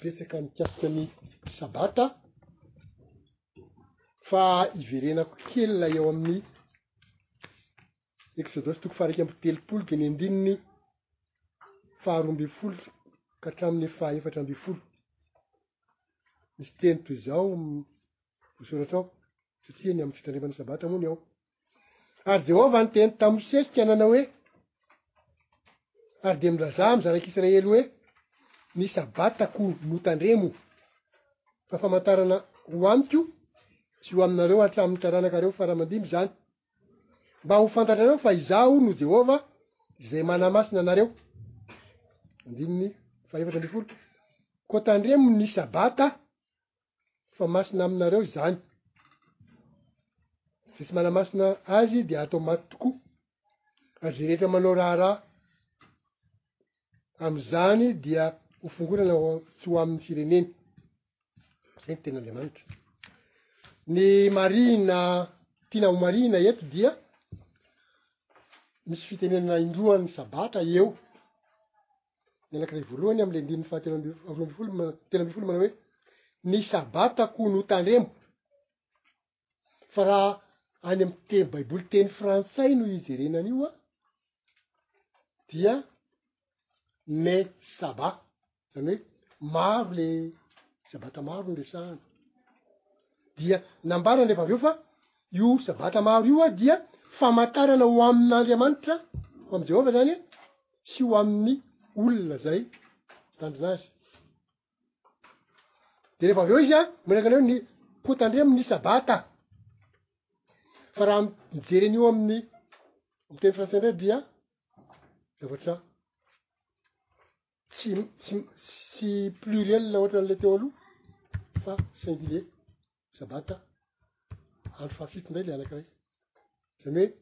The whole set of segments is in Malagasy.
betsaka mikasika ny sabata fa iverenako kely lay eo amin'ny exodosy toko faharaika amby telopolo de ny andininy faharoa amby folo ka hatramin'ny fahaefatra amby folo misy teny toy izao vosoratrao satria ny amin'ny fitrandrimana sabata moa ny ao Ary Jehovah niteny tamin'i Mosesy ka nanao hoe, Ary dia milazà amin'ny zanak'Israely hoe, Ny Sabatako no tandremo, fa famantarana ho amiko sy ho aminareo hatramin'ny taranakareo fara aman-dimy izany, mba ho fantatrareo fa Izaho no Jehovah izay manamasina anareo. Andininy fahaefatra ambin'ny folo. Koa tandremo ny Sabata fa masina aminareo izany, izay tsy manamasina azy dia atao maty tokoa, ary izay rehetra manao raharaha amin'izany dia ho fongorana ho a- tsy ho amin'ny fireneny. Izay ny tenin'Andriamanitra. Ny marihina tiana ho marihina eto dia misy fitenenana indroa ny sabata eo, ny anakiray voalohany amle andininy fahatelo amby roa amby folo ma- telo amby folo manao hoe ny sabatako no tandremo fa raha any amy te- baiboly teny frantsay no ijerena an'io a dia me saba zany hoe maro le sabata maro no resahana dia nambarany refa avy eo fa io sabata maro io a dia famantarana ho amin'andriamanitra ho amy jehovah zany e sy ho amin'ny olona zay mitandrina azy. De rehefa avy eo izy an, manakana hoe ny koa tandremo ny sabata. Fa raha mijery an'io amin'ny miteny frantsay indray dia zavatra tsy tsy tsy pluriel ohatra an'ilay teo aloha fa singulier. sabata andro fahafito indray le anankiray zany hoe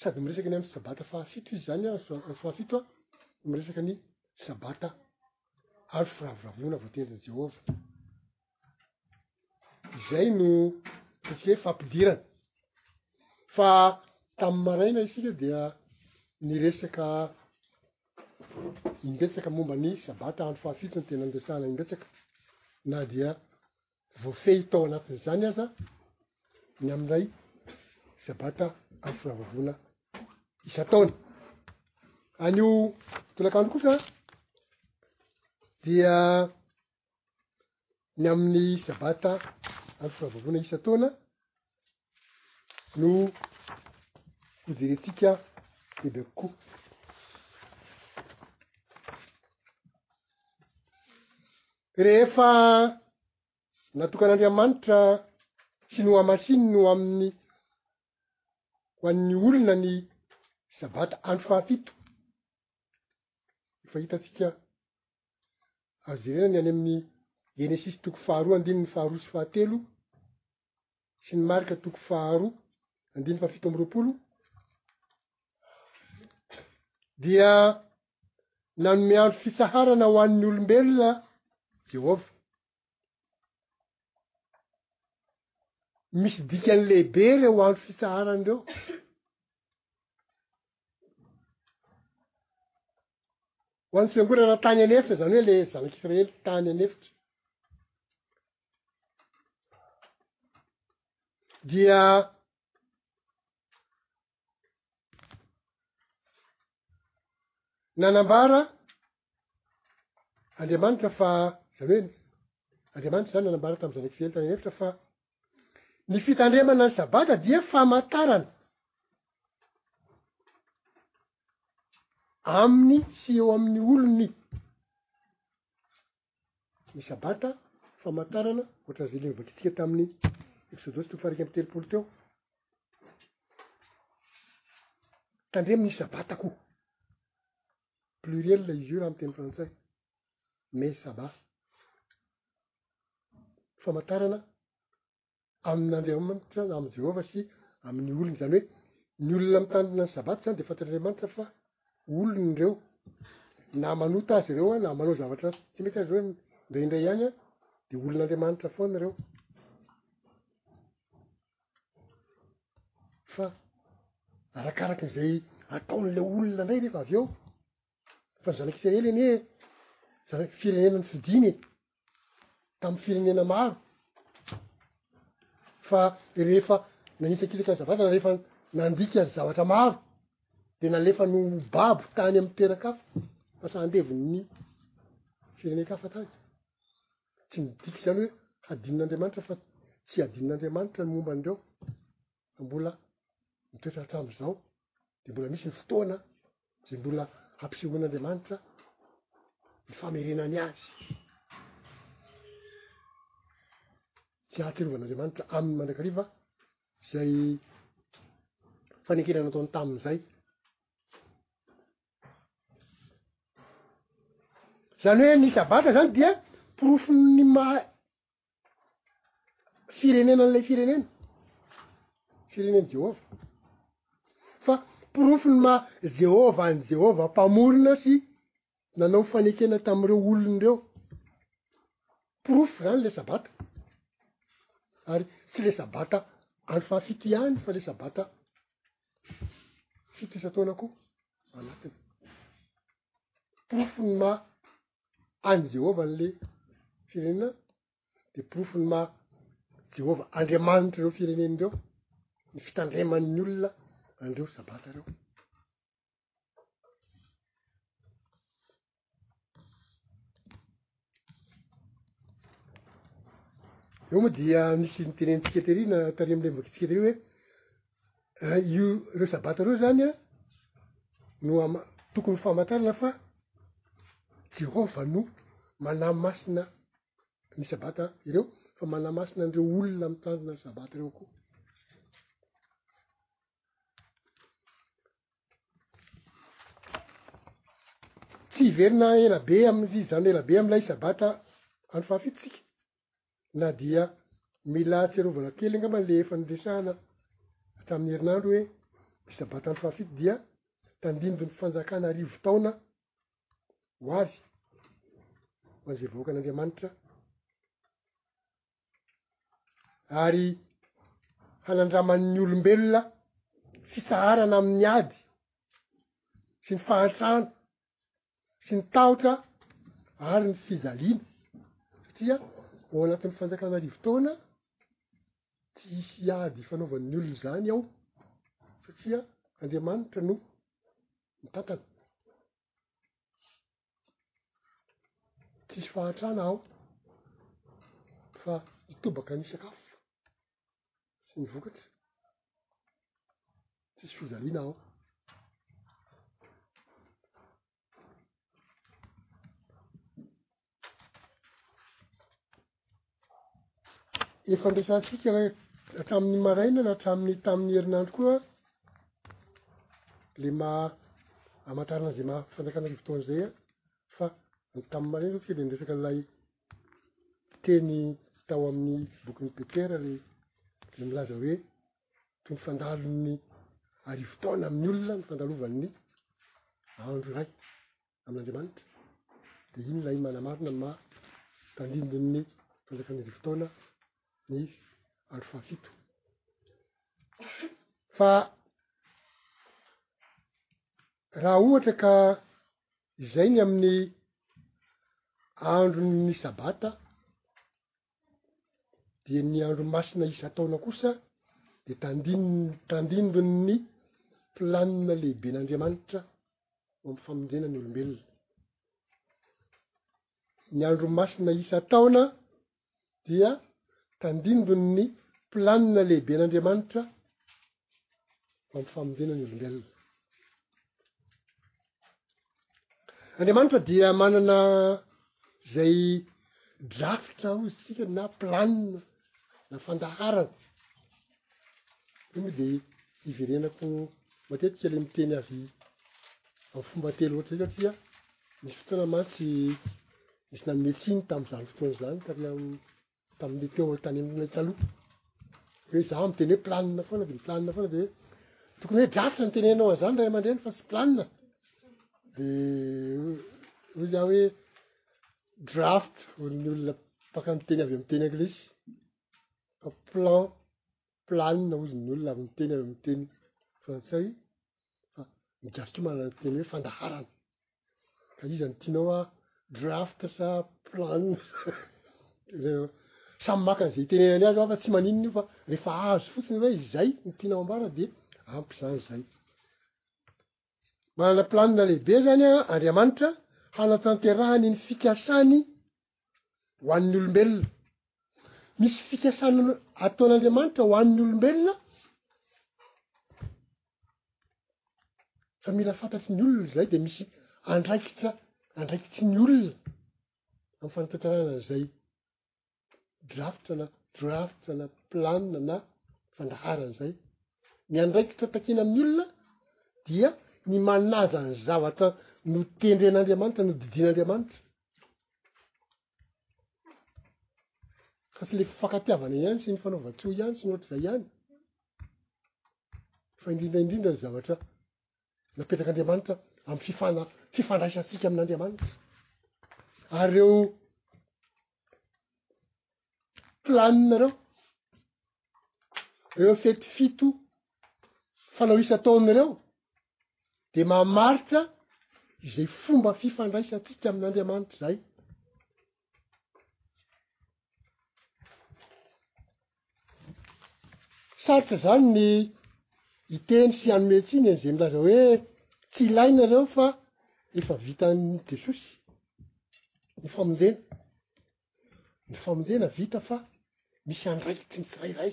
sady miresaka ny amin'ny sabata fahafito izy zany andro fahafito a miresaka ny sabata andro firavoravoana voatelin'i jehovah izay no atsika hoe fampidirana fa tamin'ny maraina isika dia niresaka imbetsaka momba ny sabata andro fahafito ny tena niresahana imbetsaka na dia voafehy tao anatin'izany aza ny amin'ilay sabata amin'ny fahavavoana isan-taona. Anio tolakandro kosa dia ny amin'ny sabata amin'ny fahavavoana isan-taona no hojerentsika bebe kokoa. Rehefa natokan'Andriamanitra sy nohamasininy ho amin'ny ho an'ny olona ny sabata andro fahafito, efa hitantsika azo jerena ny any amin'ny Genesisy toko faharoa andininy faharoa sy fahatelo, sy ny marika toko faharoa andiny fahafito amby roapolo dia nanome andro fitsaharana ho an'ny olombelona Jehovah. Misy dikany lehibe ireo andro fitsaharana ireo. Ho an'ny fiangonana tany an'efitra, izany hoe le zanak'Israely tany an'efitra. dia nanambara andriamanitra fa zany hoe andriamanitra zany nanambara tamy zanak'i israely tany anefitra fa ny fitandremana ny sabata dia famatarana aminy sy eo amin'ny olony Ny Sabata, famantarana, ohatran'izay ilay novakintsika tamin'ny Eksodosy toko fahairaika amby telopolo teo. Tandremo ny Sabatako. Pluriel izy io raha amin'ny teny frantsay. Mes sabats. Famantarana amin'Andriamanitra na amin'i Jehovah sy amin'ny olony. Izany hoe ny olona mitandrina ny Sabata izany dia fantatr'Andriamanitra fa olony ireo. Na manota azy ireo na manao zavatra tsy mety azy ireo indraindray ihany dia olon'Andriamanitra foana ireo. Fa arakaraky izay ataon'ilay olona indray nefa avy eo Fa ny zanak' Israely anie zanak' firenena nifidina e, tamy firenena maro. Fa rehefa nanitsakitsaka ny sabata na rehefa nandika ny zavatra maro de nalefany ho babo tany amy toeran-kafa, lasa andevon' ny firenen-kafa tany. Tsy midika izany hoe hadinin' Andriamanitra fa tsy hadinin' Andriamanitra ny momba an'ireo. fa mbola mitoetra hatramin'izao de mbola misy ny fotoana zay mbola hampisehoan'Andriamanitra ny famerenany azy tsy hahatsiarovan'Andriamanitra aminy mandrakariva zay fanekena nataony tamin'izay zany hoe ny sabata zany dia porofon'ny maha firenena an'ilay firenena, firenen'i Jehovah. Fa porofo ny maha Jehovah an'i Jehovah Mpamorona sy nanao fanekena tamin'ireo olony ireo. Porofo izany ilay Sabata. Ary tsy ilay Sabata andro fahafito ihany fa ilay Sabata fito isan-taona koa anatiny. Porofo ny maha an'i Jehovah an'ilay firenena, dia porofon'ny maha Jehovah Andriamanitr'ireo firenena ireo ny fitandreman'ny olona an'ireo sabata ireo. Eo moa dia misy ny tenenintsika tery na tarihan'ilay bokintsika tery hoe. eh, io ireo sabata ireo zany a no ama tokony famantarana fa jehova no manahy masina ny sabata ireo fa manahy masina an'ireo olona mitandrina ny sabata ireo koa tsy hiverina ela be am'zy zany ela be am'ilay sabata any fahafitotsika na dia mila ahatsiarovana kely angamba ilay efa niresahana hatramin'ny herinandro hoe ny sabata andro fahafito dia tandindon'ny fanjakana arivo taona ho avy ho an'izay vahoakan'Andriamanitra ary hanandraman'ny olombelona fisaharana amin'ny ady sy ny fahantrana sy ny tahotra ary ny fijaliana satria ao anatin'ny fanjakana arivo taona tsy hisy ady ifanaovan'ny olona izany ao satria Andriamanitra no mitantana. Tsisy fahatrana ao fa hitobaka ny sakafo. sy ny vokatra, tsisy fijaliana ao. Efa andrasantsika hoe hatramin'ny maraina na hatramin'ny tamin'ny herinandro koa le maha amantarana zay maha fanjakana rivotaona zay a Fa tam marina zao tsika de niresaka an'ilay teny tao amin'ny bokin'i Petera le le milaza hoe toy ny fandalon'ny arivo taona amin'ny olona ny fandalovan'ny andro iray amin'Andriamanitra de iny ilay manamarina ny maha tandindon'ny fanjakan'ny arivo taona ny andro fahafito fa raha ohatra ka izay ny amin'ny andron'ny sabata dia ny andro masina isan-taona kosa de tandin- tandindon'ny planina lehiben'Andriamanitra ho amin'ny famonjena ny olombelona, ny andro masina isan-taona dia tandindon'ny planina lehiben'Andriamanitra mampifamonjena ny olombelona. Andriamanitra dia manana izay drafitra ho isika na planina na fandaharana io moa dia hiverenako matetika le miteny azy am'fomba telo ohatr'zay satria misy fotoana mantsy Nisy nanome tsiny tamin'izany fotoana izany taria amin'ny tamin'ny teo tany amin'ilay taloha. Hoe za miteny hoe planina foana de planina foana de tokony hoe drafitra ny tenenao an'izany ray aman-dreny fa tsy planina. De hoy za hoe draft hoy ny olona mpaka miteny avy amin'ny teny anglisy fa plan planina hozy ny olona ary miteny avy amin'ny teny frantsay fa migadrika manana ny teny hoe fandaharana. Ka iza no tianao a draft sa plan samy maka an'izay itenenany azy aho fa tsy maninona io fa rehefa azo fotsiny hoe izay no tianao ambara dia ampy izany izay. Manana planina lehibe zany a Andriamanitra hanatanterahany iny fikasany ho an'ny olombelona. Misy fikasana ataon'Andriamanitra ho an'ny olombelona fa mila fantatry ny olona zay de misy andraikitra andraikitry ny olona am'fanatanterahana an'izay. drafitra na drafts na plan na fandaharana zay. Ny andraikitra takina amin'ny olona dia ny manaja ny zavatra notendren'Andriamanitra, nodidian'Andriamanitra. Fa tsy le fifankatiavana ihany sy ny fanaovan-tsoa ihany sy ny ohatr'izay ihany. Fa indrindra indrindra ny zavatra napetrak'Andriamanitra amin'ny fifana fifandraisantsika amin'Andriamanitra ary reo planina reo reo fety fito fanao isa taona reo de mamaritra izay fomba fifandraisantsika amin'Andriamanitra zay Sarotra zany ny hiteny sy hanome tsiny an'izay milaza hoe tsy ilay nareo fa efa vitan'i Jesosy ny famonjena, ny famonjena vita fa misy andraikitry ny tsirairay,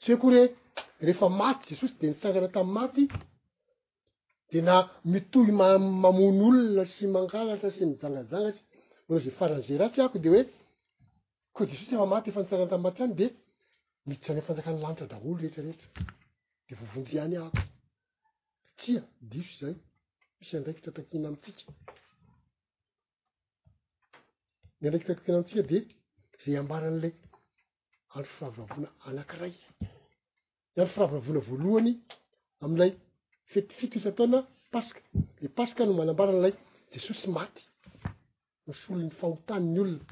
tsy hoe akory hoe rehefa maty Jesosy de nitsangana tamin'ny maty tena mitohy mamono olona sy mangalatra sy mijangajanga sy manao ze farany ze ratsy ako de hoe ko jesosy efa maty efa nitsangana tamy matiany de miditra any fanjakany lanitra daholo rehetra rehetra de vovonjy any ako tsia diso zay misy andraikitra takina amitsika ny andraikitra takina amitsika de ze ambaran'le andro fahavavona anakiray dia andro firavoravoana voalohany amin'ilay fety fito isan-taona paska, le paska no manambara an'ilay Jesosy maty ho solon'ny fahotan'ny olona,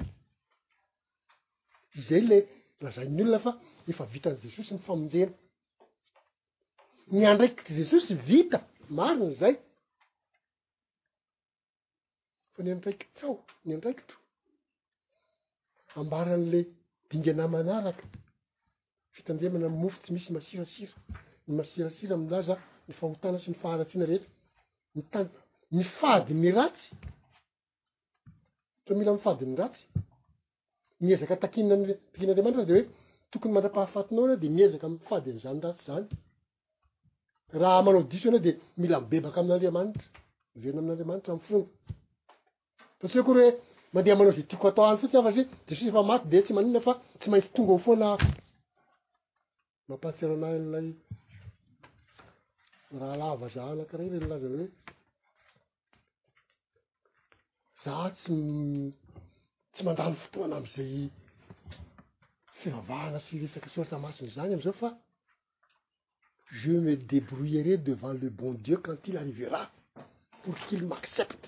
izay le lazain'ny olona fa efa vitan'i Jesosy ny famonjena, ny andraikitry Jesosy vita marina izay. fa ny andraikitsao ny andraikitro ambaran'le dingana manaraka fitandemana am mofo tsy misy masirasira ny masirasira milaza ny fahotana sy ny faharatsiana rehetra ny tany ny fady ny ratsy to mila mifady ny ratsy miezaka takiana ny takian'Andriamanitra dia hoe tokony mandra-pahafatinao ianao dia miezaka mifady an'izany ratsy izany. Raha manao diso ianao dia mila mibebaka amin'Andriamanitra, miverina amin'Andriamanitra amin'ny fony. Fa tsy hoe akory hoe mandeha manao izay tiako atao any fotsiny aho fa satria Jesosy efa maty dia tsy maninona fa tsy maintsy tonga ao foana aho. Mampahatsiaro anah an'ilay rahalahy vaza anankiray re nilaza hoe za tsy tsy mandany fotoana am'izay fivavahana sy resaka soratra masina zany am'izao fa je me debrouillerai devant le bon Dieu quand il arrivera pour qu'il m'accepte.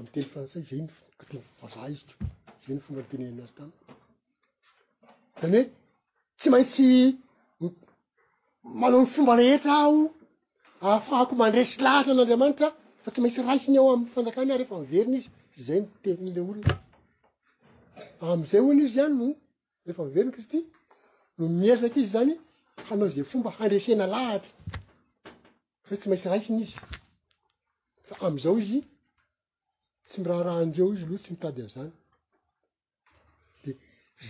amin'ny teny frantsay, zay no fo- teny vazaha izy teo, zay no fomba nitenenany azy tamiko. Zany hoe tsy maintsy m- manao ny fomba rehetra aho ahafahako mandresy lahatra an'Andriamanitra fa tsy maintsy raisiny ao amin'ny fanjakany aho rehefa miverina izy, zay no tenin'ilay olona. Am'zay hono izy ihany no rehefa miverina Kristy no miezaka izy zany hanao ze fomba handresena lahatra Fa tsy maintsy raisina izy. Fa am'izao izy, tsy miraharaha an'ireo izy loha tsy mitady an'izany. De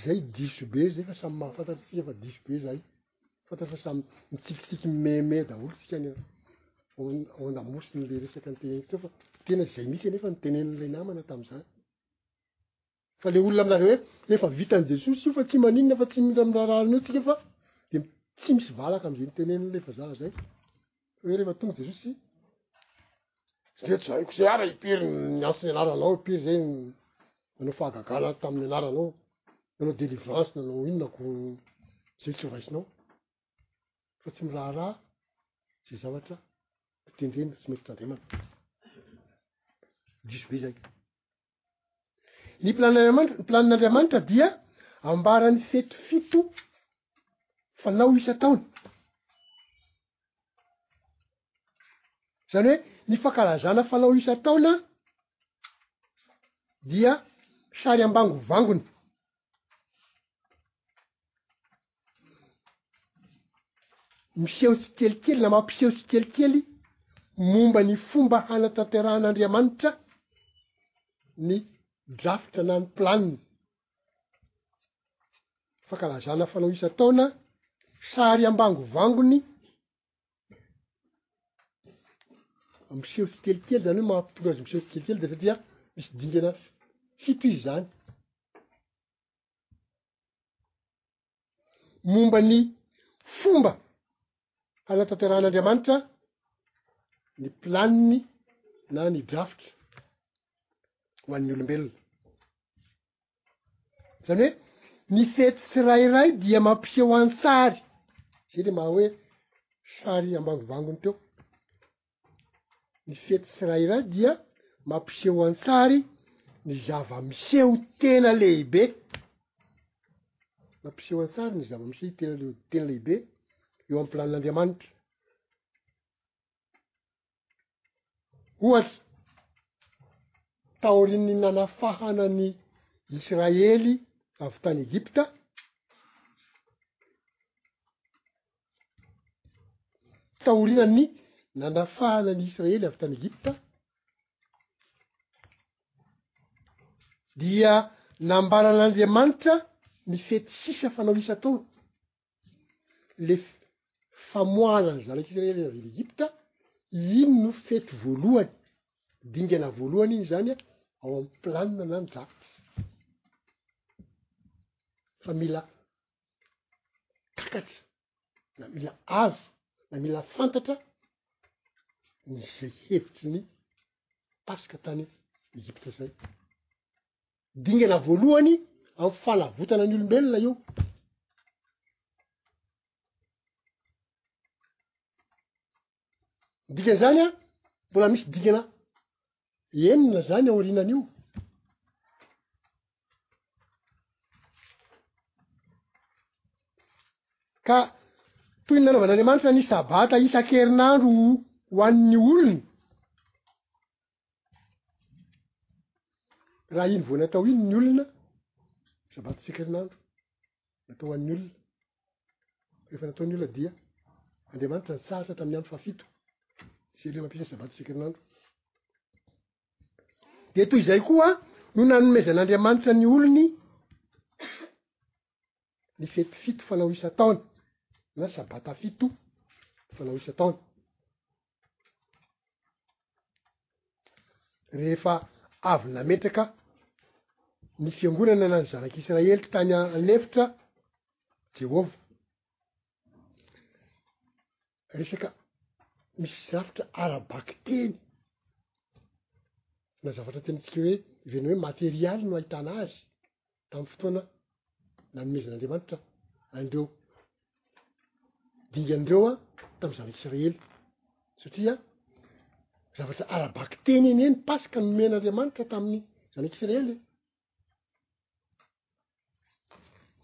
zay diso be zay fa samy mahafantatra tsika fa diso be zay. Fantatra fa samy mitsikitsiky mimeme daholo tsika any ao ao an-damosiny le resaka niteneniko teo fa tena zay mihitsy anefa no tenen'ilay namana tam'zany. Fa le olona milaza hoe efa vitan'i Jesosy io fa tsy maninona fa tsy mila miraharaha an'io tsika fa de tsy misy valaka am'zay niteneniny le fa za zay hoe rehefa tonga Jesosy satria tsy haiko zay ara impiry ny antso ny anaranao impiry zay nanao fahagagana tamin'ny anaranao nanao delivrance nanao inona ko zay tsy horaisinao fa tsy miraharaha zay zavatra tendrena sy mety tsy andriamanitra diso be zay Ny planin'Andriamanitra, ny planin'Andriamanitra dia ambarany fety fito fanao isan-taona. Zany hoe ny fankalazana fanao isan-taona dia sary ambangovangony. miseho tsikelikely na mampiseho tsikelikely momba ny fomba hanatanterahan'Andriamanitra ny drafitra na ny planiny. Fankalazana fanao isan-taona, sary ambangovangony, miseho tsikelikely, zany hoe mahatonga azy miseho tsikelikely de satria misy dingana fito izy zany. momba ny fomba hanatanterahan'Andriamanitra ny planiny na ny drafitry ho an'ny olombelona. Zany hoe ny fety tsirairay dia mampiseho an-tsary, zay le maha hoe sary ambangovangony teo, ny fety tsirairay dia mampiseho an-tsary ny zava-miseho tena lehibe, mampiseho an-tsary ny zava-miseho tena le- tena lehibe eo am'planin'Andriamanitra. Ohatra, taorian'ny nanafahana an'i Israely avy tany Egypta, taorian'ny nanafahana an'i Israely avy tany Egypta, dia nambaran'Andriamanitra ny fety sisa fanao isan-taona, le famoahana ny zanak'i Israely avy any Egypta, iny no fety voalohany, dingana voalohany iny zany ao amin'ny planina na ny drafitra, fa mila takatra na mila azo na mila fantatra ny izay hevitry ny paska tany egypta zay dingana voalohany ao fanavotana ny olombelona io ny dikan'izany an mbola misy dikana enina zany aorinan'io ka toy ny nanaovan'andriamanitra ny sabata isan-kerinandro ho an'ny olony Raha iny vao natao iny ny olona, sabata isaka herinandro, natao ho an'ny olona, rehefa natao ny olona dia Andriamanitra nitsahatra tamin'ny andro fahafito, tsy haleha mampisy ny sabata isaka herinandro. Dia toy izay koa no nanomezan'Andriamanitra ny olony ny fety fito fanao isan-taona na sabata fito fanao isan-taona rehefa avy nametraka ny fiangonana na ny zanak'israely tany an'efitra jehovah resaka misy zavatra ara-bakiteny na zavatra tenentsika hoe veno hoe materialy no ahitana azy tamy fotoana nanomezan'andriamanitra an'ireo dingany ireo an tamy zanak'isiraely satria zavatra ara-bakiteny anie ny paska nomen'andriamanitra tamin'ny zanak'isiraely e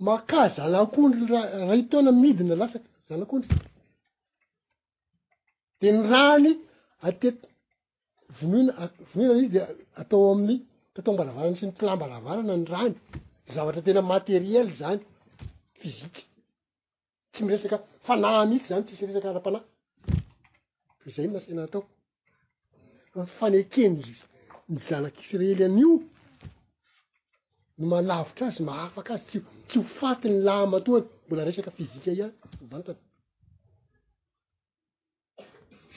Makà zanak'ondry ra- ray taona midina latsaka zanak'ondry. De ny rany atety vonoina a- vonoina le izy de atao amin'ny tataom-baravarana sy ny mpilàm-baravarana ny rany, zavatra tena matériel zany, physique. tsy miresaka fanahy mihitsy zany tsisy resaka ara-panahy izay no nasina atao fa fanekeny ny zanak'isrely anio no manavotra azy mahafaka azy tsy tsy ho faty ny lahimatoany mbola resaka fizika ihany vantany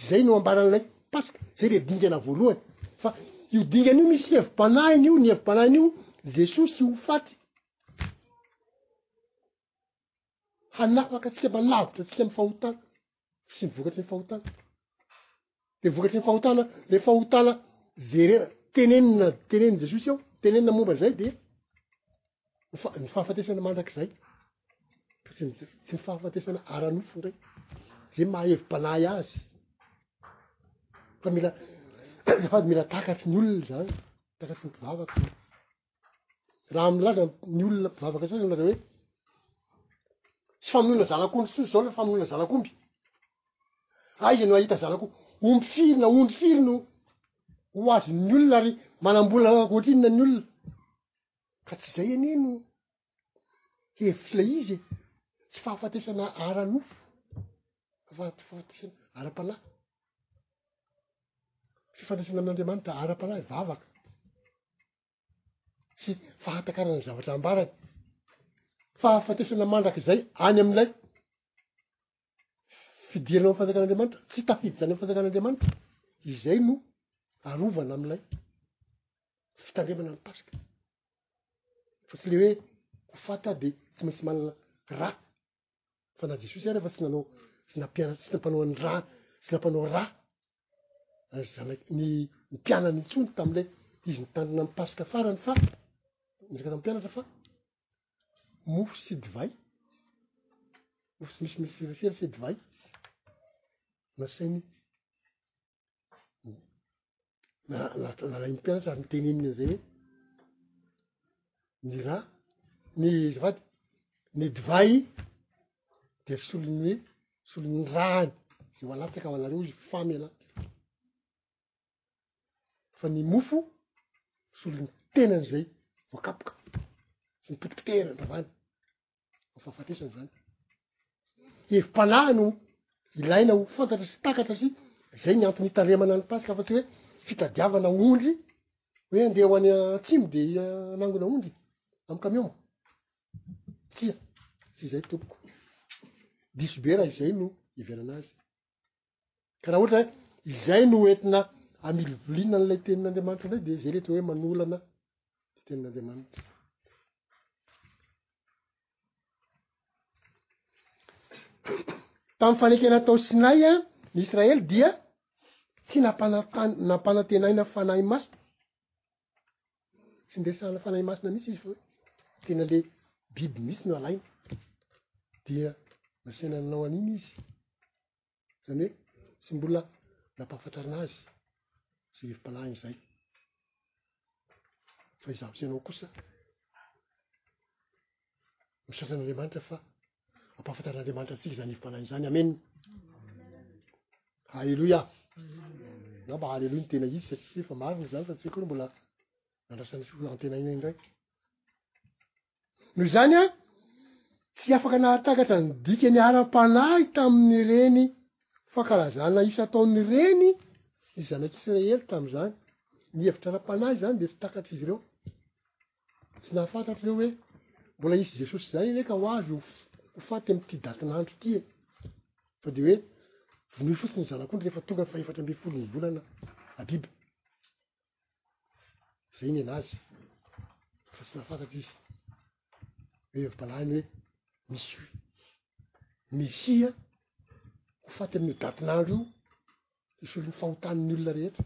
zay no ambaran'ilay paska zay le dingana voalohany fa io dingana io misy hevi-panahiny io ny hevi-panahiny io jesosy ho faty hanapaka antsika mba lavitra antsika amin'ny fahotana sy ny vokatry ny fahotana. De vokatry ny fahotana, le fahotana jerena, tenenina, tenenin'i Jesosy eo, tenenina momba izay de ny fa- ny fahafatesana mandrakizay. Fa tsy ny tsy ny fahafatesana ara-nofo indray. Zay maha-hevi-panahy azy. Fa mila azafady mila takatry ny olona zany, takatry ny mpivavaka. Raha milaza ny olona mpivavaka sasany milaza hoe tsy famonoana zanak'ondry tsony zao le famonoana zanak'omby. Aiza no ahita zanak'o omby firy na ondry firy no ho azon'ny olona ary manam-bola ohatrinona ny olona. Ka tsy zay anie no hevitr'ilay izy e. Tsy fahafatesana ara-nofo fa fahafatesana ara-panahy. Fifandraisana amin'Andriamanitra ara-panahy vavaka. sy fahatakarana ny zavatra ambarany fahafatesana mandrak'izay any amin'ilay fidirana ami'ny fanjakan'andriamanitra tsy tafiditra any am fanjakan'andriamanitra izay no arovana am'ilay fitandremana am paska fa tsy le hoe ho fata de tsy maintsy manana ra fa na Jesosy ary efa tsy nanao tsy nampianatra tsy nampanao an'ny ra tsy nampanao ra ny zanaky ny ny mpianany intsony tam'ilay izy nitandrina amin'ny pasika farany fa miezaka tamin'ny mpianatra fa mofo sy divay mofo tsy misy misy serasera sy divay nasainy na lasa nalain'ny mpianatra ary noteneniny an'izay hoe ny ra ny azafady ny divay de solon'ny hoe solon'ny rany zay ho alatsaka ho anareo izy famela fa ny mofo solon'ny tenany zay voakapoka sy ny potipotehan'ny ravany ho fahafatesana zany. Hevi-panahy no ilaina ho fantatra sy takatra sy zay ny antony itaremana ny paska fa tsy hoe fitadiavana ondry hoe andeha ho any atsimo de anangona ondry amy kamioma. Tsia, tsy izay tompoko. Diso be raha izay no iverana azy. Ka raha ohatra hoe izay no entina amilibiliana an'ilay tenin'Andriamanitra indray dia izay le atao hoe manolana ny tenin'Andriamanitra. Tamin'ny fanekena tao Sinay an, ny Israely dia tsy nampanatan- nampanantenaina fanahy masina. Tsy niresahana fanahy masina mihitsy izy fa hoe tena le biby mihitsy no alaina. Dia nasiana nanao an'iny izy. Izany hoe tsy mbola nampahafantarina azy izay hevi-palahiny izay. Fa izaho sy ianao kosa, misaotra an'Andriamanitra fa ampahafantarin'Andriamanitra antsika izany hevi-palahiny izany. Amena. Haleloia. Na mba haleloia ny tena izy satria efa marina izany fa tsy hoe koa mbola andrasana sy ho antenaina indray. Noho izany aho tsy afaka nahatakatra ny dikany ara-panahy tamin'ireny fankalazana isan-taon'ny reny ny zanak'Isiraely tamin'izany. Ny hevitra ara-panahy izany dia tsy takatr'izy ireo. Tsy nahafantatra ireo hoe mbola hisy Jesosy izay ve ka ho avy ho faty amin'ity datin'andro ity e! Fa dia hoe vonoy fotsiny ny zanak'ondry rehefa tonga ny fahefatra ambin'ny folon'ny volana Abiba. Zay ny anazy fa tsy nahafantatra izy hoe hevi-panahy ny hoe misy hoe Mesia ho faty amin'io datin'andro io hisolo ny fahotan'ny olona rehetra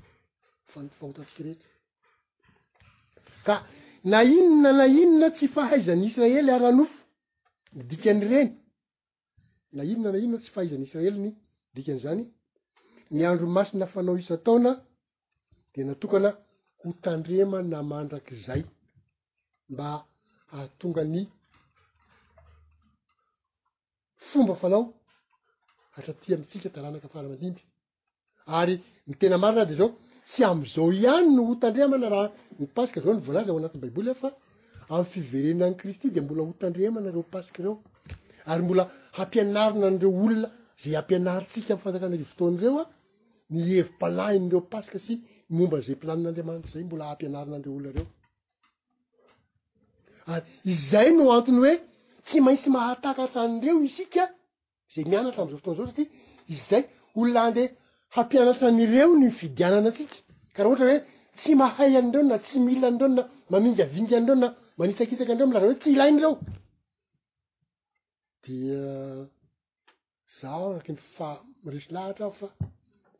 fa ny fahotantsika rehetra ka na inona na inona tsy fahaizan'ny Israely ara-nofo ny dikan'ireny na inona na inona tsy fahaizan'ny Israely ny dikan'izany, ny andro masina fanao isan-taona dia natokana ho tandremana mandrakizay mba hahatonga ny fomba fanao hatraty amintsika taranaka fara aman-dimby Ary ny tena marina dia zao, tsy am'zao ihany no ho tandremana raha ny Paska zao no voalaza ao anatin'ny Baiboly aho fa amin'ny fiverenan'i Kristy dia mbola ho tandremana ireo Paska ireo. Ary mbola hampianarina an'ireo olona zay hampianarintsika amin'ny fanjakana arivo taona ireo an, ny hevi-panahin'ireo Paska sy ny momba an'izay planin'Andriamanitra izay mbola hampianarina an'ireo olona ireo. Ary izay no antony hoe tsy maintsy mahatakatra an'ireo isika izay mianatra amin'izao fotoana izao satria izay olona andeha hampianatra an'ireo no ifidianana antsika ka raha ohatra hoe tsy mahay an'ireo na tsy mila an'ireo na mamingavinga an'ireo na manitsakitsaka an'ireo milaza hoe tsy ilaina ireo dia zaho araky ny fa- resy lahatra aho fa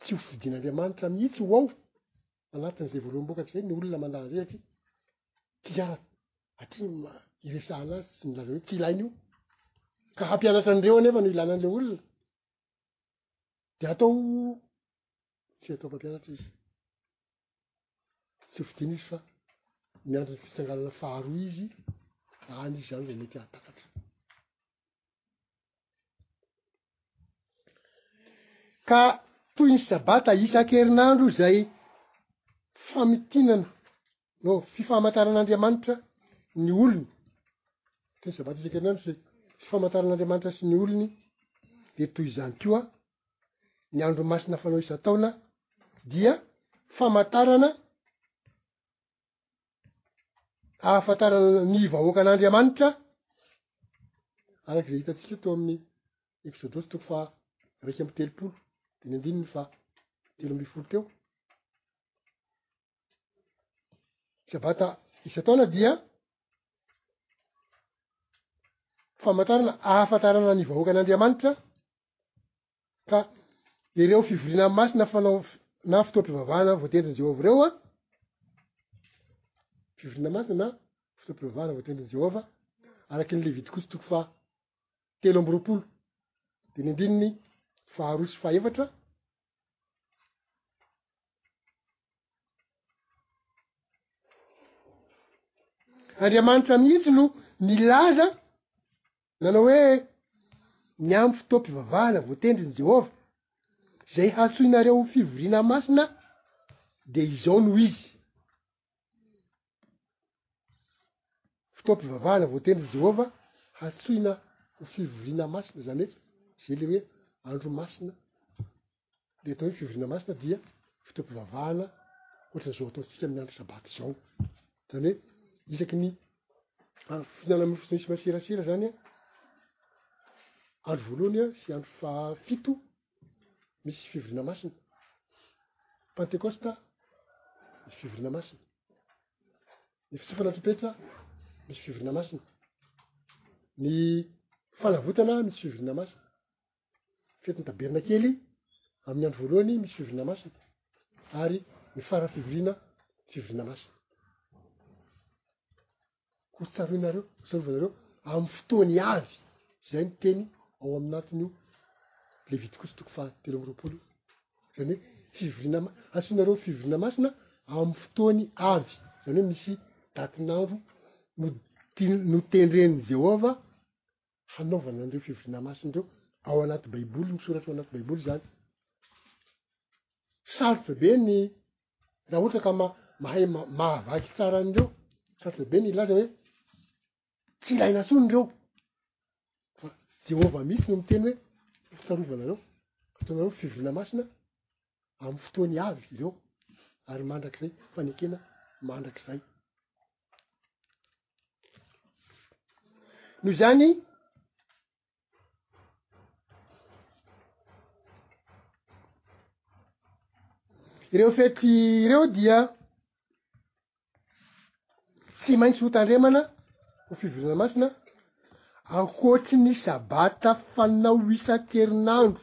tsy ho fidin'Andriamanitra mihitsy ho ao. anatin'izay vorombokatra izay ny olona manahirehitra tiara aty ma iresahana azy sy milaza hoe tsy ilaina io ka hampianatra an'ireo anefa no ilana an'ilay olona de atao tsy atao mpampianatra izy tsy fidina izy fa miandriny fitsanganana faharoa izy na any izy zany le mety hahatakatra Ka toy ny sabata isan-kerinandro izay famintinana no fifamataran'Andriamanitra ny olony, toy ny sabata isan-kerinandro izay fifamataran'Andriamanitra sy ny olony, de toy izany koa ny andro masina fanao isan-taona dia famantarana hahafantarana ny vahoakan'Andriamanitra, araka izay hitantsika teo amin'ny eksodosy toko fa raika amby telopolo de ny andininy fa telo amby folo teo sabata isataona dia famantarana ahafantarana ny vahoakan'andriamanitra Ka ireo fivoriana masina fanao na fotoam-pivavahana voatendrin'i Jehovah ireo an, fivoriana masina na fotoam-pivavahana voatendrin'i Jehovah, araka ny Levity kosa toko faha telo amby roapolo dia ny andininy faharoa sy fahaefatra Andriamanitra mihitsy no milaza Nanao hoe, Ny amin'ny fotoam-pivavahana voatendrin'i Jehovah, izay hantsoinareo ho fivoriana masina, dia izao no izy. Fotoam-pivavahana voatendrin'i Jehovah hantsoina ho fivoriana masina, izany hoe izay ilay hoe andro masina Ilay atao hoe fivoriana masina dia fotoam-pivavahana ohatran'izao ataontsika amin'ny andro sabata izao. Izany hoe isaky ny ah, fihinanana mofo tsy misy maserasera izany an, andro voalohany an sy andro fahafito misy fivoriana masina. Pantekosta misy fivoriana masina. Ny fitsofana tropetra misy fivoriana masina. Ny fanavotana misy fivoriana masina. Fetin'ny Tabernakely, amin'ny andro voalohany misy fivoriana masina, ary ny faran'ny fivoriana, fivoriana masina. Ho tsaroanareo, ho tsarovanareo amin'ny fotoany avy, izay ny teny ao amin'atin'io Levitikosy toko fahatelo amby roapolo io. Izany hoe fivoriana ma- antsoinareo fivoriana masina amin'ny fotoany avy, izany hoe misy datin'andro no ti- notendren'i Jehovah hanaovana an'ireo fivoriana masina ireo ao anaty baiboly, misoratra ao anaty baiboly zany. Sarotra be ny raha ohatra ka ma- mahay ma- mahavaky tsara an'ireo, sarotra be ny hilaza hoe tsy ilaina tsony ireo. Fa Jehovah mihitsy no miteny hoe fitsarovana anareo, ataonareo fivoriana masina amin'ny fotoany avy ireo ary mandrakizay fanekena mandrakizay. noho izany ireo fety ireo dia tsy maintsy hotandremana ho fivoriana masina ankoatry ny sabata fanao isan-kerinandro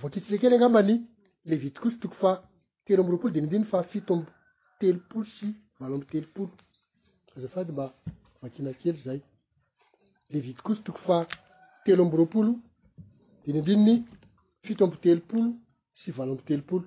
Voakitsika kely angamba ny Levitikoso toko faha telo amby roapolo dimy ambin'ny faha fito amby telopolo sy valo amby telopolo. Azafady mba vakina kely zay. Levitikoso toko faha telo amby roapolo dimy ambin'ny fito amby telopolo sy valo amby telopolo.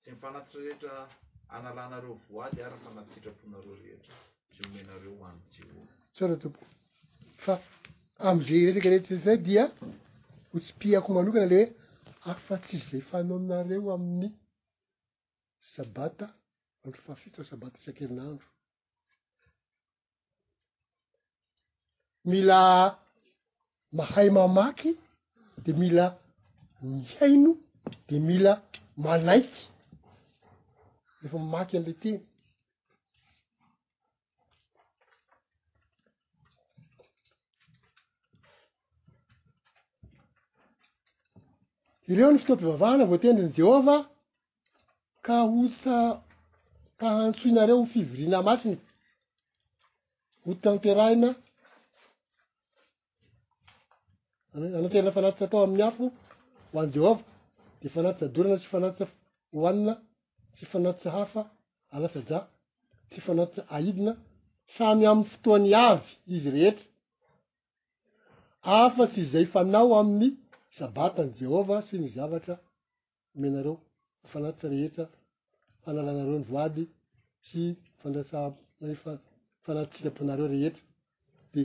Tsy ny fanatitra rehetra analanareo voady ara fa na tsitraponareo rehetra izay omenareo ho an'i Jehovah. Tsara tompoko. Fa amin'izay resaka rehetra izay dia ho tsipihako manokana ilay hoe afa-tsy izay fanaonareo amin'ny Sabata, andro fahafito fa Sabata isan-kerinandro. Mila mahay mamaky de mila mihaino de mila manaiky refa mamaky an'le teny, ireo ny fotoam-pivavahana voatendrin'i Jehovah ka ho ta ka hantsoinareo ho fivoriana masina ho tanterahina ananterana fanatitra atao amin'ny afo ho an'i Jehovah dia fanatitra dorana sy fanatitra hohanina sy fanatitra hafa alasa-drà sy fanatitra ahidina samy amin'ny fotoany avy izy rehetra afa-tsy izay fanao amin'ny sabatan'i Jehovah sy ny zavatra omenareo ho fanatitra rehetra hanalanareo ny voady sy fandraisana ny fanatitram-ponareo rehetra. De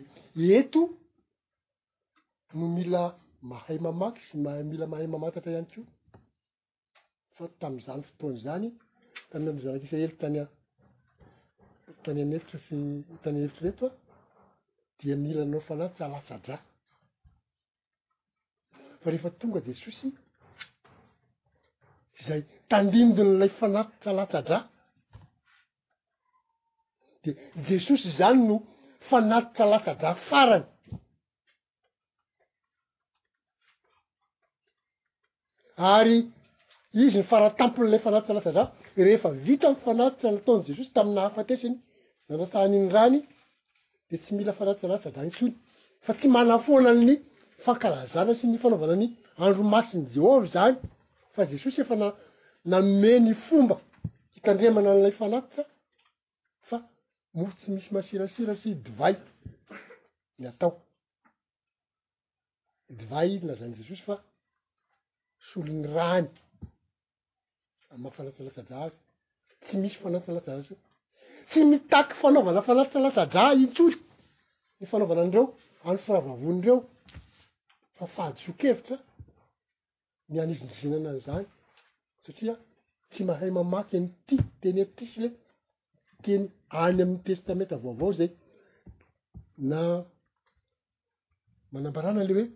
eto no mila mahay mamaky sy mahay mila mahay mamantatra ihany koa fa tamin'izany fotoana izany tany amin'ny zanak'Israely tany tany an'efitra sy tany efitra reto dia mila anao fanatitra alatsa-dra fa rehefa tonga jesosy zay tandindon'ilay fanatitra latsa-dra de jesosy zany no fanatitra latsa-dra farany ary Izy ny faratampon'ilay fanatitra latsa-dra, rehefa vita ny fanatitra nataon'i Jesosy tamin'ny nahafatesany, nanatsahany ny rany, dia tsy mila fanatitra latsa-dra intsony, fa tsy manafoana ny fankalazana sy ny fanaovana ny andro masin'i Jehovah izany, fa Jesosy efa na- nanome ny fomba hitandremana an'ilay fanatitra, fa mofo tsy misy masirasira sy divay ny atao. divay nolazain'i Jesosy fa solon'ny ràny amin'ny maha fanatsalatsa-drà azy, tsy misy fanatsalatsa-drà, tsy mitaky fanaovana fanatsalatsa-drà intsony ny fanaovana an'ireo an'ny firavavony ireo fa fahadisoan-kevitra. ny hanizinjizinana an'izany satria tsy mahay mamaky an'ity teny ity sy le teny any amin'ny testamenta vaovao zay na manambarana le hoe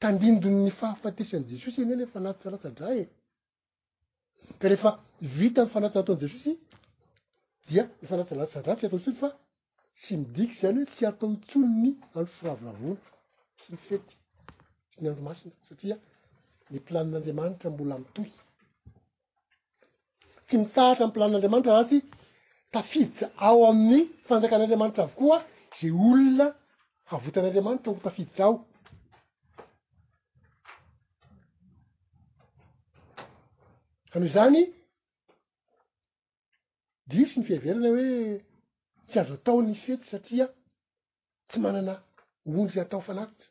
tandindon'ny fahafatesan'i Jesosy anie le fa latsa-latsa-dra e Ka rehefa vita ny fanatitra nataon'i Jesosy dia ny fanatitra natsatratry tsy atao intsony fa tsy midika izany hoe tsy atao intsony ny andro firavoravoana sy ny fety sy ny andro masina satria ny planin'Andriamanitra mbola mitohy. Tsy mitsahatra ny planin'Andriamanitra raha tsy tafiditra ao amin'ny fanjakan'Andriamanitra avokoa izay olona havotan'Andriamanitra ho tafiditra ao. ka noho izany diso ny fiheverana hoe tsy azo atao ny fety satria tsy manana ondry atao fanatitra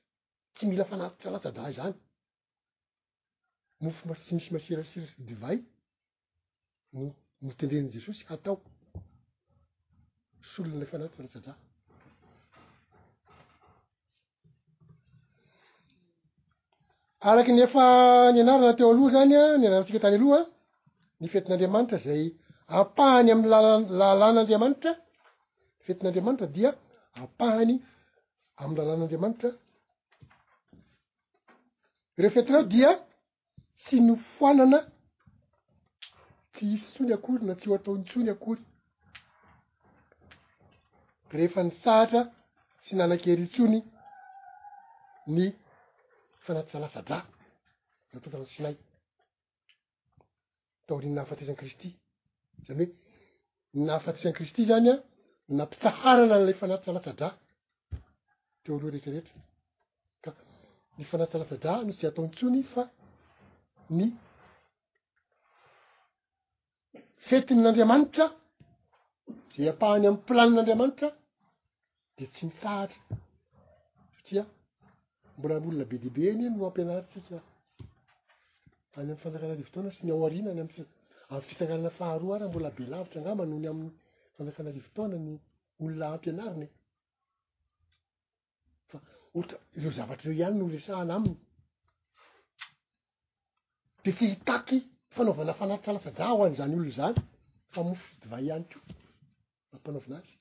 tsy mila fanatitra latsa-drà izany mofo ma- tsy misy masirasira sy divay no notendren'i Jesosy hatao solon'ilay fanahy mpifanatsa-drà. Araky ny efa nianarana teo aloha zany a, nianarantsika tany aloha, ny fetin'Andriamanitra zay ampahany amin'ny lalan- lalàn'Andriamanitra, fetin'Andriamanitra dia ampahany amin'ny lalàn'Andriamanitra. Ireo fety ireo dia tsy nofoanana tsy hisy intsony akory na tsy ho atao intsony akory rehefa nitsahatra tsy nanan-kery intsony ny fanatitsalasa-dra nataovana an'i Sinay. taorian'ny nahafatesan'i Kristy. Zany hoe, ny nahafatesan'i Kristy zany an, no nampitsaharana an'ilay fanatsalatsa-drà teo aloha rehetra rehetra. Ka ny fanatsalatsa-drà no tsy atao intsony fa ny fetin'Andriamanitra, ze ampahany amin'ny planin'Andriamanitra, dia tsy mitsahatra satria mbola olona be dia be anie no ampianarintsika any amin'ny fanjakana arivo taona sy ny ao aoriana any amin'ny amin'ny fisanganana faharoa ary mbola be lavitra angamba noho ny amin'ny fanjakana arivo taona ny olona ampianarina e fa ohatra ireo zavatra ireo ihany no resahana aminy de tsy hitaky fanaovana fanahy tsy latsa-drà ho an'izany olona izany fa mofo sy divay ihany koa Ampanaovina azy,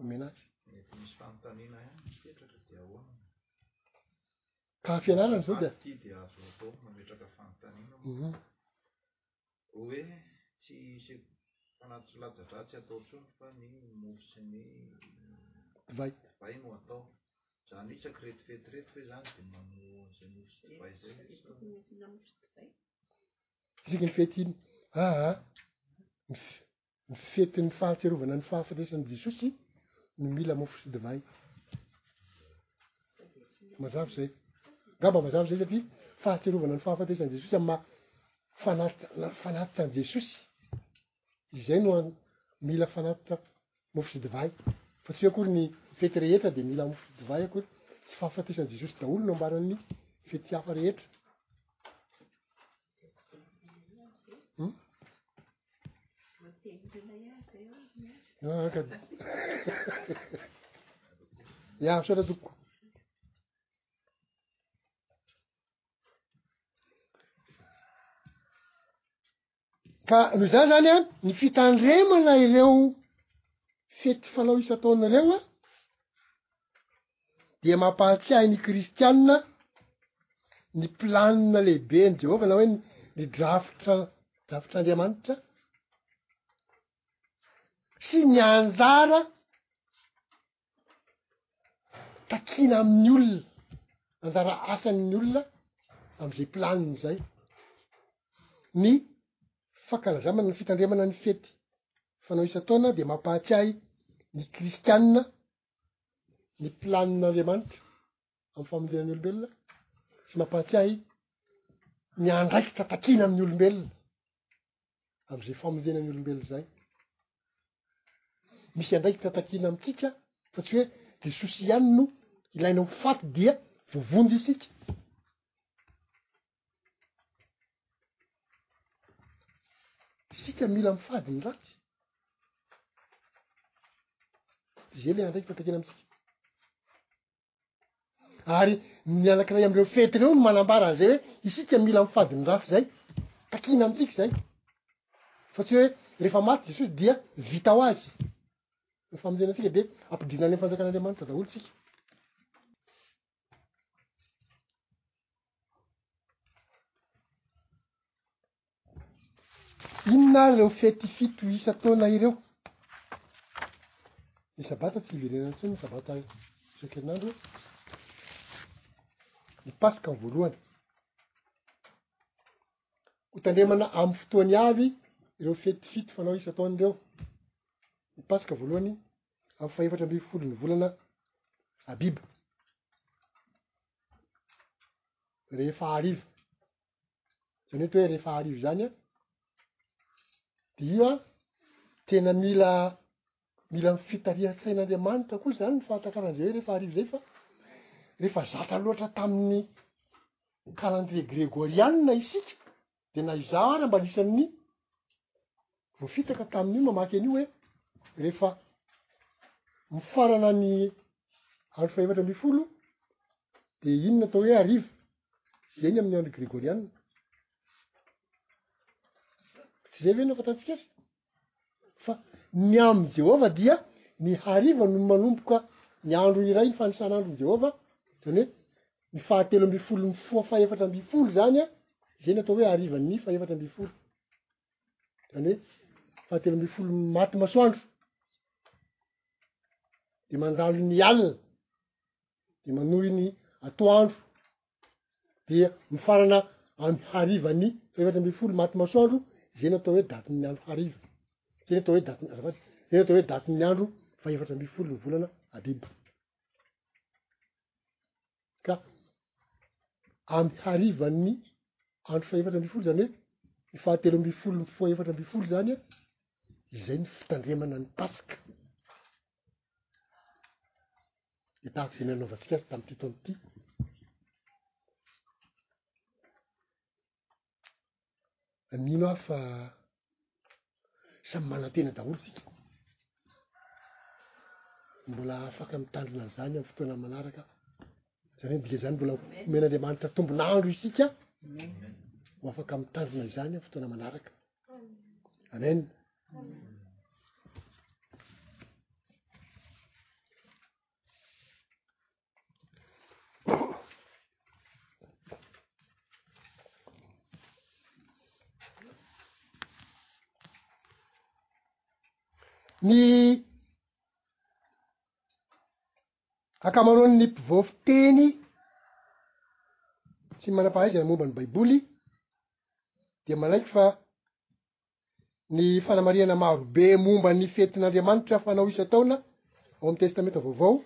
omena azy. Mety misy fanontaniana ihany mipetraka dia ahoana? Ka fianarana izao dia. Ity dia azo atao mametraka fanontaniana. Mhm. Hoe tsy se fanaty tsy latsa-dratsy atao intsony fa ny mofo sy ny divay divay no atao. Izany hoe isaky reto fety reto ve izany dia manoa izay mofo sy divay izay ve izy fa. Isaky ny fety inona? Aa. ny fetin'ny fahatsiarovana ny fahafatesan'i Jesosy no mila mofo sy divay. Mazava zay. Ngamba mazava zay satria fahatsiarovana ny fahafatesan'i Jesosy amin'ny maha fanatitra fanatitra an'i Jesosy. Izay no an- mila fanatitra mofo sy divay. Fa tsy hoe akory ny fety rehetra dia mila mofo sy divay akory. Tsy fahafatesan'i Jesosy daholo no ambaran'ny fety hafa rehetra. Hmm? Ah, ka hiavitra raha tokoko ka noho izany zany an ny fitandremana ireo fety fanao isan-taona ireo a dia mampahatsiahy ny kristianina ny planina lehiben'i Jehovah na hoe ny drafitra drafitr'Andriamanitra sy ny anjara takiana amin'ny olona, anjara asan'ny olona am'izay planiny zay, ny fankalazamana ny fitandremana ny fety fanao isan-taona dia mampahatsiahy ny kristianina ny planin'Andriamanitra amin'ny famindrena ny olombelona sy mampahatsiahy ny andraikitra takina amin'ny olombelona am'izay famindrena ny olombelona zay misy andraikitra takina amintsika fa tsy hoe jesosy ihany no ilaina ho faty dia voavonjy isika Isika mila mifady ny ratsy. Izay le andraikitra takiana amintsika. Ary ny anankiray amin'ireo fety ireo no manambara an'izay hoe isika mila mifady ny ratsy izay takiana amintsika izay. Fa tsy hoe rehefa maty Jesosy dia vita ho azy. Ny famonjena antsika dia ampidirina any amin'ny fanjakan'Andriamanitra daholo tsika. Inona ary ireo fety fito isan-taona ireo? Ny sabata tsy iverenana intsony ny sabata isan-kerinandro, ny paska ny voalohany. Ho tandremana amin'ny fotoany avy ireo fety fito fanao isan-taona ireo, ny paska voalohany, amin'ny fahefatra ambin'ny folon'ny volana Abiba, rehefa hariva, zany eto hoe rehefa hariva zany an, dia tena mila mila ny fitarihan-tsain'Andriamanitra koa zany ny fahatakarana izay hoe rehefa hariva izay fa rehefa zatra loatra tamin'ny calendrier gregorianina isika de na izaho ara mba anisan'ny voafitaka tamin'io mamaky an'io hoe rehefa mifarana ny andro fahefatra ambin'ny folo de inona atao hoe hariva zeny amin'ny andro gregoriana tsy zay ve no fantantsika azy Fa ny amin'i Jehovah dia ny hariva no manomboka ny andro iray, ny fanisan'andron'i Jehovah, zany hoe ny fahatelo ambin'ny folon'ny foha fahefatra ambin'ny folo zany an, zay no atao hoe harivan'ny fahefatra ambin'ny folo, zany hoe fahatelo ambin'ny folo maty masoandro, de mandalo ny alina, de manohy ny atoandro, dia mifarana amin'ny harivan'ny efatra ambin'ny folo maty masoandro izay no atao hoe datin'ny andro hariva, izay no atao hoe datin'ny, azafady, izay no atao hoe datin'ny andro fahefatra ambin'ny folo ny volana Abiba. Ka amin'ny harivan'ny andro fahefatra ambin'ny folo zany hoe ny fahatelo ambin'ny folo mifoha efatra ambin'ny folo zany an, izay ny fitandremana ny Paska. Dia tahaka izay nanaovantsika azy tamin'ity taona ity. Mino aho fa samy manantena daholo isika. Mbola afaka mitandrina an'izany amin'ny fotoana manaraka aho. Zany dika zany mbola homen'Andriamanitra tombon'andro isika ho afaka mitandrina izany am fotoana manaraka. Amen. Ny Ankamaroan'ny mpivaofy teny sy ny manam-pahaizana momba ny Baiboly dia manaiky fa ny fanamarihana maro be momba ny fetin'Andriamanitra fanao isan-taona ao amin'ny Testamenta Vaovao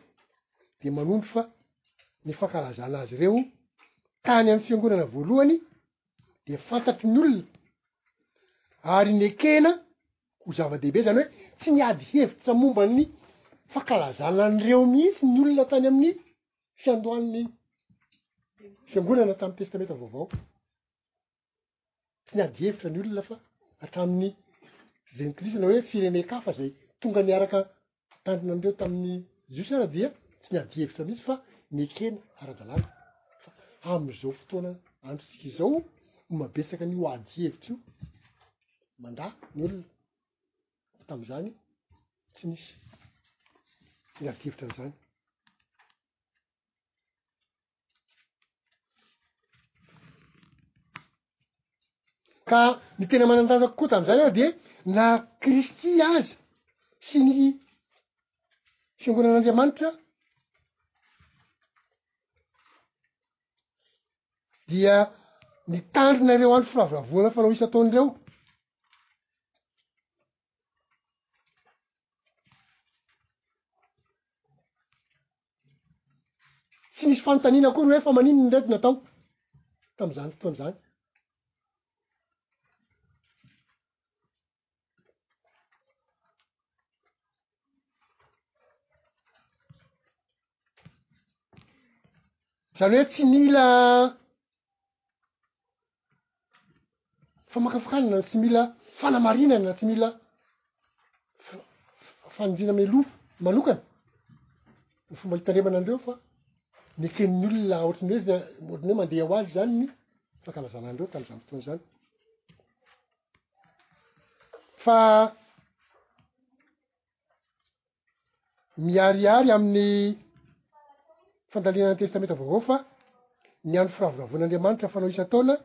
dia manondro fa ny fankalazana azy ireo tany amin'ny fiangonana voalohany dia fantatry ny olona ary nekena Ho zava-dehibe izany hoe tsy niady hevitra momba ny fankalazana an'ireo mihitsy ny olona tany amin'ny fiandohan'ny fiangonana tamin'ny Testamenta Vaovao. Tsy niady hevitra ny olona fa hatramin'ny jentilisa na hoe firenen-kafa izay tonga niaraka mpitandrina an'ireo tamin'ny Jiosy ary dia tsy ny adihevitra mihitsy fa nekena ara-dalàna. Fa amin'izao fotoana androntsika izao no mabetsaka an'io adihevitra io mandà ny olona. Fa tamin'izany tsy nisy ny adihevitra an'izany. Ka ny tena manan-danja kokoa tamin'izany ary dia na Kristy aza sy ny Fiangonan'Andriamanitra dia nitandrina ireo andro firavoravoana fanao isan-taona ireo. Tsy misy fanontaniana akory hoe fa maninona indray no natao tamin'izany fotoana izany. Izany hoe tsy mila famakafakanana tsy mila fanamarinana tsy mila fanindriana meloa manokana ny fomba hitandremana an'ireo fa neken'ny olona ohatry ny hoe za ohatry ny hoe mandeha ho azy zany ny fankalazana an'ireo tam'izany fotoana zany fa miharihary amin'ny fandalinana ny Testamenta Vaovao fa ny andro firavoravoan'Andriamanitra fanao isan-taona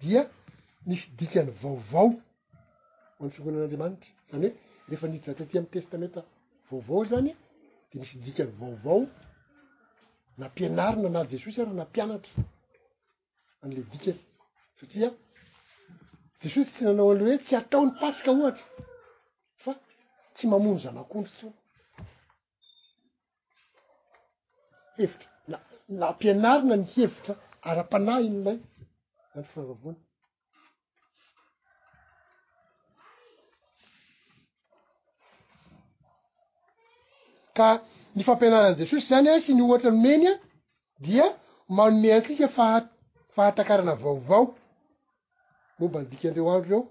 dia nisy dikany vaovao ho an'ny Fiangonan'Andriamanitra. Izany hoe rehefa niditra taty amin'ny Testamenta Vaovao izany dia nisy dikany vaovao nampianarina na Jesosy ary nampianatra. an'le dika satria jesosy tsy nanao an'le hoe tsy atao ny paska ohatra fa tsy mamono zanak'ondry tsony hevitra na na ampianarina ny hevitra ara-panahy in'ilay andro firavoravoana Ka ny fampianaran'i Jesosy izany a sy ny ohatra nomeny a dia manome antsika faha- fahatakarana vaovao momba ny dikan'ireo andro ireo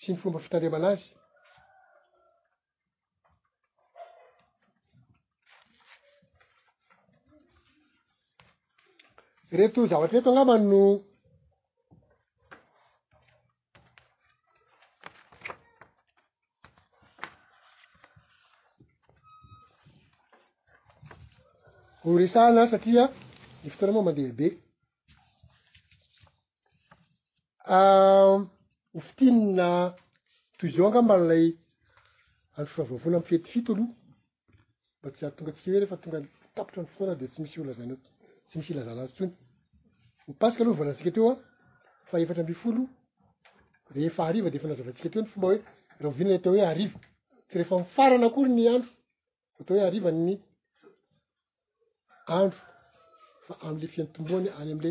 sy ny fomba fitandremana azy. Ireto zavatra ireto angamba no ho resahana satria ny fotoana moa mandeha be. ho fintinina toy izao angamba ilay andro fivavavoana amin'ny fety fito aloha mba tsy hahatonga antsika hoe rehefa tonga tapitra ny fotoana de tsy misy hilazana tsy misy hilazana azy intsony ny paska aloha voalazantsika teo an faha efatra ambin'ny folo rehefa hariva de efa nazavantsika teo ny fomba hoe rahoviana le atao hoe hariva tsy rehefa mifarana akory ny andro atao hoe harivan'ny andro fa am'le fiantombohany any am'le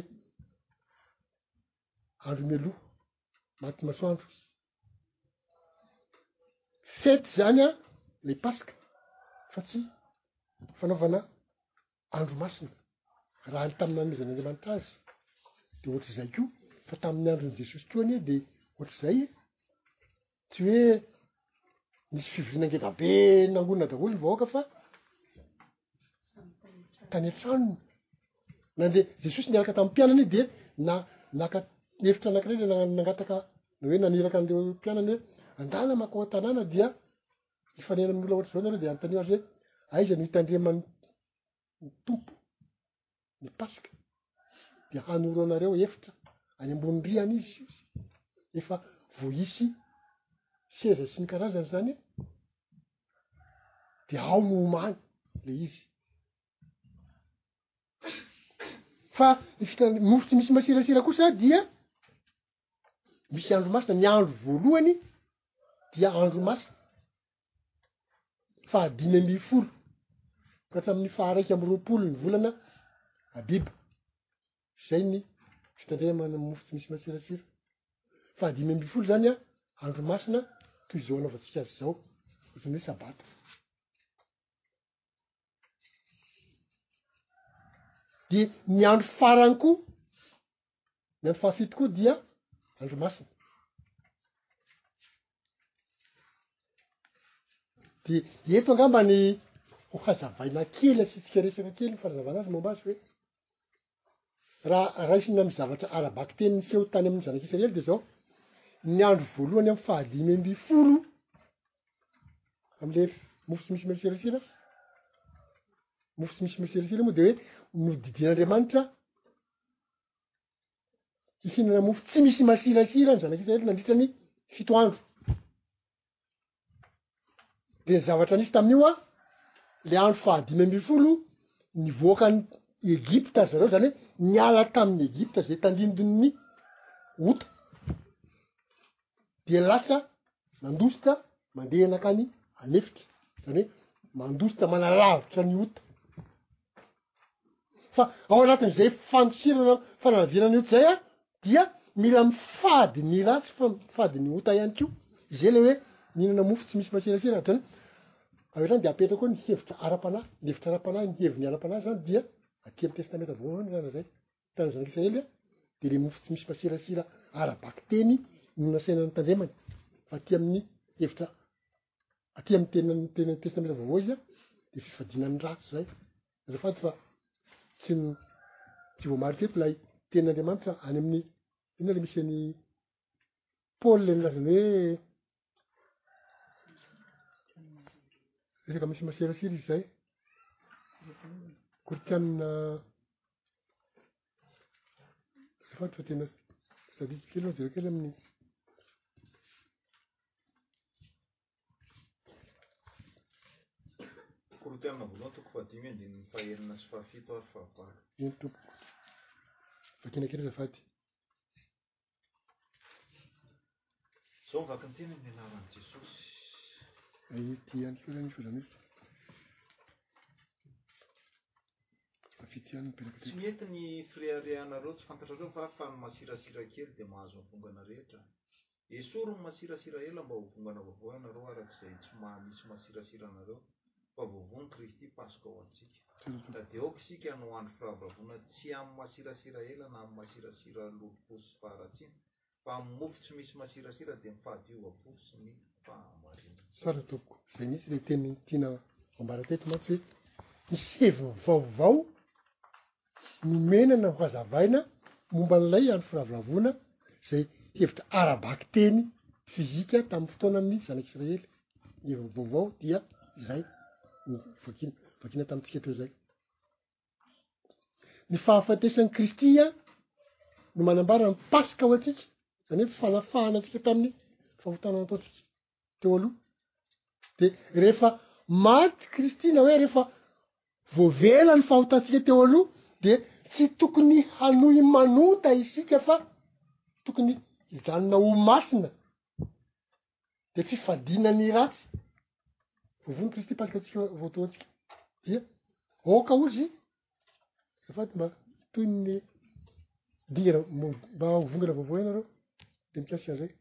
andro mialoha maty masoandro izy fety zany a le paska fa tsy fanaovana andro masina, raha ny tamin'ny nanomezan'Andriamanitra azy de ohatr'izay koa, fa tamin'ny andron'i Jesosy koa anie de ohatr'izay e, tsy hoe nisy fivoriana ngeda be nangonina daholo ny vahoaka fa tany an-tranony, na de Jesosy niaraka tamin'ny mpianany de na naka efitra anankiray le nangataka na hoe naniraka an'ireo mpianany hoe andana makao an-tanàna dia hifanena amin'ny olona ohatr'izao nareo de anontanio azy hoe aiza no hitandreman'ny ny tompo ny paska de hanoro anareo efitra any ambony riana izy efa vo hisy seza sy ny karazany zany de ao no homany le izy fa ny fitan- mofo tsy misy masirasira kosa dia misy andro masina ny andro voalohany dia andro masina fahadimy amby folo ka hatramin'ny faharaika amby roapolo ny volana abibo zay ny fitandrema manana mofo tsy misy matsiratsira fahadimy amby folo zany a andro masina toy izao anaovantsika azy zao ohatrany hoe sabata De ny andro farany koa, ny andro fahafito koa dia andro masina. De eto angamba ny ho hazavaina kely asiantsika resaka kely ny fanazavana azy momba azy hoe, Raha raisina amin'ny zavatra ara-bakiteny niseho tany amin'ny zanak'Isiraely dia izao, ny andro voalohany amin'ny fahadimy ambin'ny folo amin'ilay mofo tsy misy meriserisera, mofo tsy misy meriserisera moa dia hoe nodidian'Andriamanitra hihinana mofo tsy misy masirasira ny zanak'Isiraely nandritra ny fito andro. de ny zavatra nisy tamin'io an, le andro fahadimy ambin'ny folo nivoaka an'i Egypta ry zareo, zany hoe niala tamin'i Egypta zay tandindon'ny ota, dia lasa nandositra mandeha nankany an'efitra, zany hoe mandositra manalavitra ny ota, fa ao anatin'izay fandosirana fanalaviana ny ota zay an, dia mila mifady ny ratsy fa mifady ny ota ihany koa, izay le hoe mihinana mofo tsy misy masirasira ohatr'zany, avy hatrany dia apetraka eo ny hevitra ara-panahy, ny hevitra ara-panahy, ny heviny ara-panahy zany dia aty amin'ny testamenta voalohany raha lazaina tany amin'ny zanak'israely an, de le mofo tsy misy masirasira ara-bakiteny no nasaina notandremana, fa aty amin'ny hevitra aty amin'ny tena ny tena ny testamenta vaovao izy an de fifadiana ny ratsy zay. Azafady fa tsy tsy voamarika eto ilay tenin'Andriamanitra any amin'ny inona le misy an'i Paoly le nilazany hoe resaka misy maserasera izy zay koritianina azafady fa tena sadika kely aho jereo kely amin'ny Korintiana voalohany toko fahadimy andininy fahenina sy fahafito ary fahavalo. Eny tompoko. Vakina kely azafady. Izao vaky ny teny amin'ny anaran'i Jesosy. Ity ihany koa zany fa zany Fahafito ihany mipetraka Tsy teto. mety ny fireharehanareo tsy fantatrareo va fa ny masirasira kely dia mahazo amponga ana rehetra? Esory ny masirasira ela mba ho vongana vaovao ianareo araka izay tsy maha misy masirasira anareo fa vaovao ny Kristy Paska ho antsika. Ka dia aoka isika hanao andro firavoravoana tsy amin'ny masirasira ela na amin'ny masirasira lolompo sy faharatsiana fa amin'ny mofo tsy misy masirasira dia ny fahadiovam-po sy ny fahamarinana. Tsara tompoko, izay mihitsy ilay teny tiana ambara teto mantsy hoe misy heviny vaovao tsy nomena na nohazavaina momba an'ilay andro firavoravoana izay hevitra ara-bakiteny fizika tamin'ny fotoanan'ny Zanak'Isiraely. Ny hevi-baovao dia izay novakina vakina tamintsika teo izay. Ny fahafatesan'i Kristy no manambara ny Paska ho antsika, izany hoe fanafahana antsika tamin'ny fahotana nataontsika. teo aloha de rehefa maty kristy na hoe rehefa voavela ny fahotantsika teo aloha de tsy tokony hanohy manota isika fa tokony hijanona ho masina de fifadiana ny ratsy voavono kristy paska antsika voatoantsika dia oka ozy Azafady mba toy ny dingana mba ho vongana vaovao ianareo de mikasika an'izay.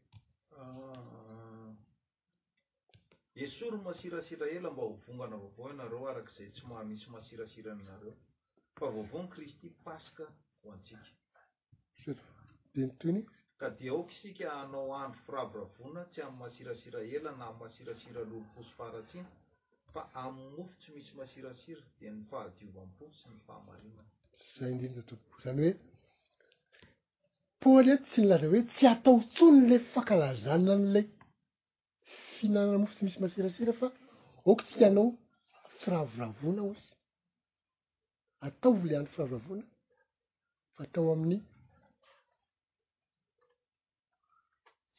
Esory ny masirasira ela mba ho vongana vaovao ianareo araka izay tsy maha misy masirasira ny anareo fa vaovao ny Kristy Paska ho antsika. Ka dia aoka isika hanao andro firavoravoana tsy amin'ny masirasira ela na amin'ny masirasira lolompo sy faharatsiana, fa amin'ny mofo tsy misy masirasira, dia ny fahadiovam-po sy ny fahamarinana. Izay indrindra tompoko. Izany hoe Paoly eto tsy nilaza hoe tsy atao intsony ilay fankalazana an'ilay fihinanana mofo tsy misy masirasira fa aoka isika hanao firavoravoana hozy. ataovy ilay andro fahavavoana fa atao amin'ny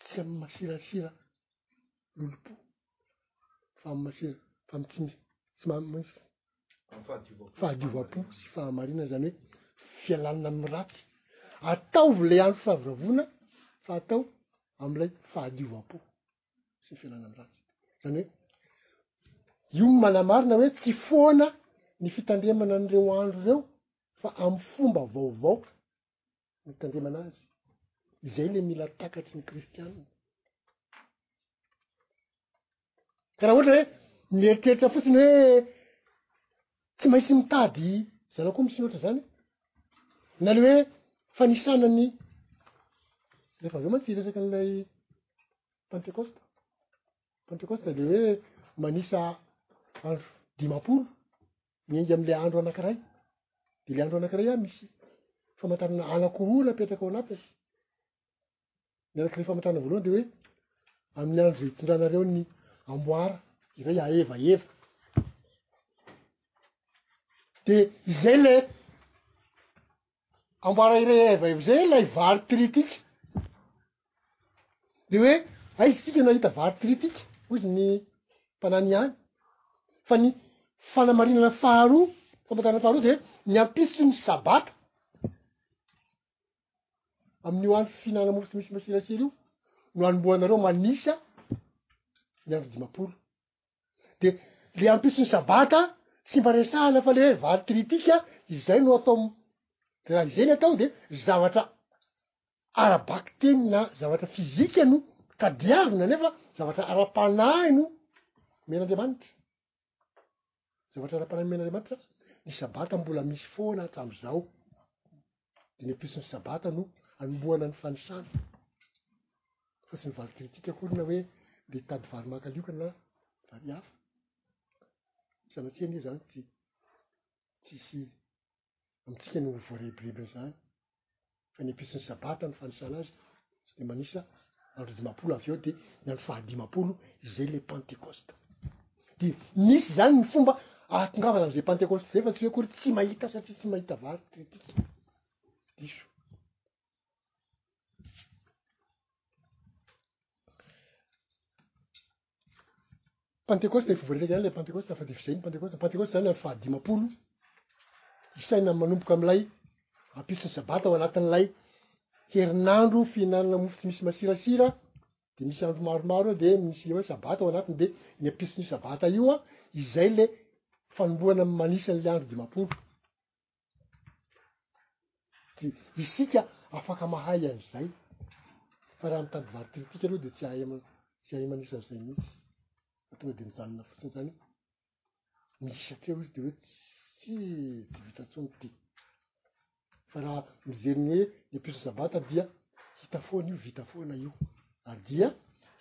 tsy amin'ny masirasira lolompo fa amy masira fa amy tsy misy tsy mamosy fahadiovam-po sy fahamarina zany hoe fialana amy ratsy ataovy ilay andro fahavavoana fa atao am'ilay fahadiovam-po sy ny fialana amy ratsy zany hoe io no manamarina hoe tsy foana ny fitandremana an'ireo andro ireo fa amy fomba vaovao no itandremana azy izay le mila takatry ny kristianina ka raha ohatra hoe mieritreritra fotsiny hoe Tsy maintsy mitady zana koa misy ohatra zany na le hoe fanisana ny rehefa avy eo mantsy hiresaka an'ilay pentecoste pentecoste de hoe manisa andro dimampolo miainga am'le andro anakiray de le andro anakiray ah misy famantarana anakoroa napetraka ao anatiny Ny araky ny famantarana voalohany dia hoe amin'ny andro izay hitondranareo ny amboara iray aevaheva. Dia izay le amboara iray aevaheva izay ilay vary tiritika. Dia hoe aiza isika nahita vary tiritika? hoy izy ny mpanany ihany. Fa ny fanamarinana faharoa, famantarana faharoa dia hoe ny ampitson'ny sabata. Amin'io andro fihinana mofo tsy misy masirasira io no anombohanareo manisa ny andro dimampolo. De le ampisy ny sabata tsy mba resahana fa le hoe valo tiritika izay no atao raha izay ny atao de zavatra ara-bakiteny na zavatra fizika no tadiavina nefa zavatra ara-panahy no omen'Andriamanitra. Zavatra ara-panahy nomen'Andriamanitra zany. Ny sabata mbola misy foana hatramin'izao. Dimy ambin'ny folo sy ny sabata no anombohana ny fanisana. Fa tsy ny vary kritika akory na hoe le hitady vary makalioka na vary hafa. Sanatria anie zany tsy tsisy amintsika no voarebireby an'izany, fa ny episy ny sabata no fanisana azy, de manisa andro dimapolo avy eo de ny andro fahadimapolo izay le pantekosta de misy zany ny fomba ahatongavana am'izay pantekosta zay fa tsy hoe akory tsy mahita satria tsy mahita vary tritika diso Pantekosta efa voaresaka ihany ilay Pantekosta fa dia efa izay ny Pantekosta. Ny Pantekosta izany andro fahadimampolo, isaina manomboka amin'ilay hampisy ny sabata ao anatin'ilay herinandro fihinanana mofo tsy misy masirasira, dia misy andro maromaro eo dia misy hoe sabata ao anatiny dia ny hampisy ny sabata io an, izay le fanombohana manisa an'ilay andro dimampolo. Tsy isika afaka mahay an'izay, fa raha mitady varitiripika aloha de tsy hahay ma- tsy hahay manisa an'izay mihitsy, fa tonga de mijanona fotsiny zany hoe miisa teo izy de hoe tsy tsy vita intsony ty. Fa raha mijery ny hoe ny mpihoatra sabata dia hita foana io, vita foana io ary dia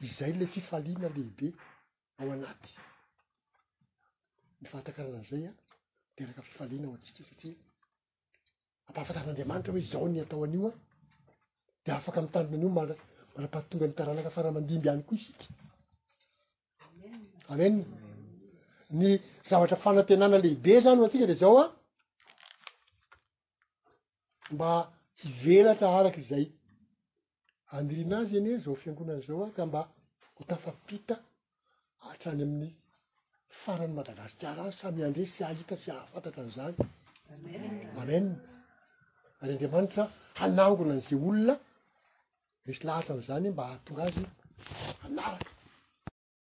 izay le fifaliana lehibe ao anaty. Ny fahatakarana an'izay an, miteraka fifaliana ao antsika satria ampahafantarin'Andriamanitra hoe izao ny atao an'io an, dia afaka mitandrina an'io mara- manapahatonga ny taranaka faramandimby ihany koa isika. Amen. Ny zavatra fanantenana lehibe zany ho antsika dia izao an, mba hivelatra araka izay andilina azy anie zao fiangonana zao ka mba ho tafapita hatrany amin'ny faran'ny Madagasikara any, samy handre sy hahita sy hahafantatra an'izany. Amen. Ary Andriamanitra hanangona an'izay olona misy lahatra an'izany mba hahatonga azy hanaraka.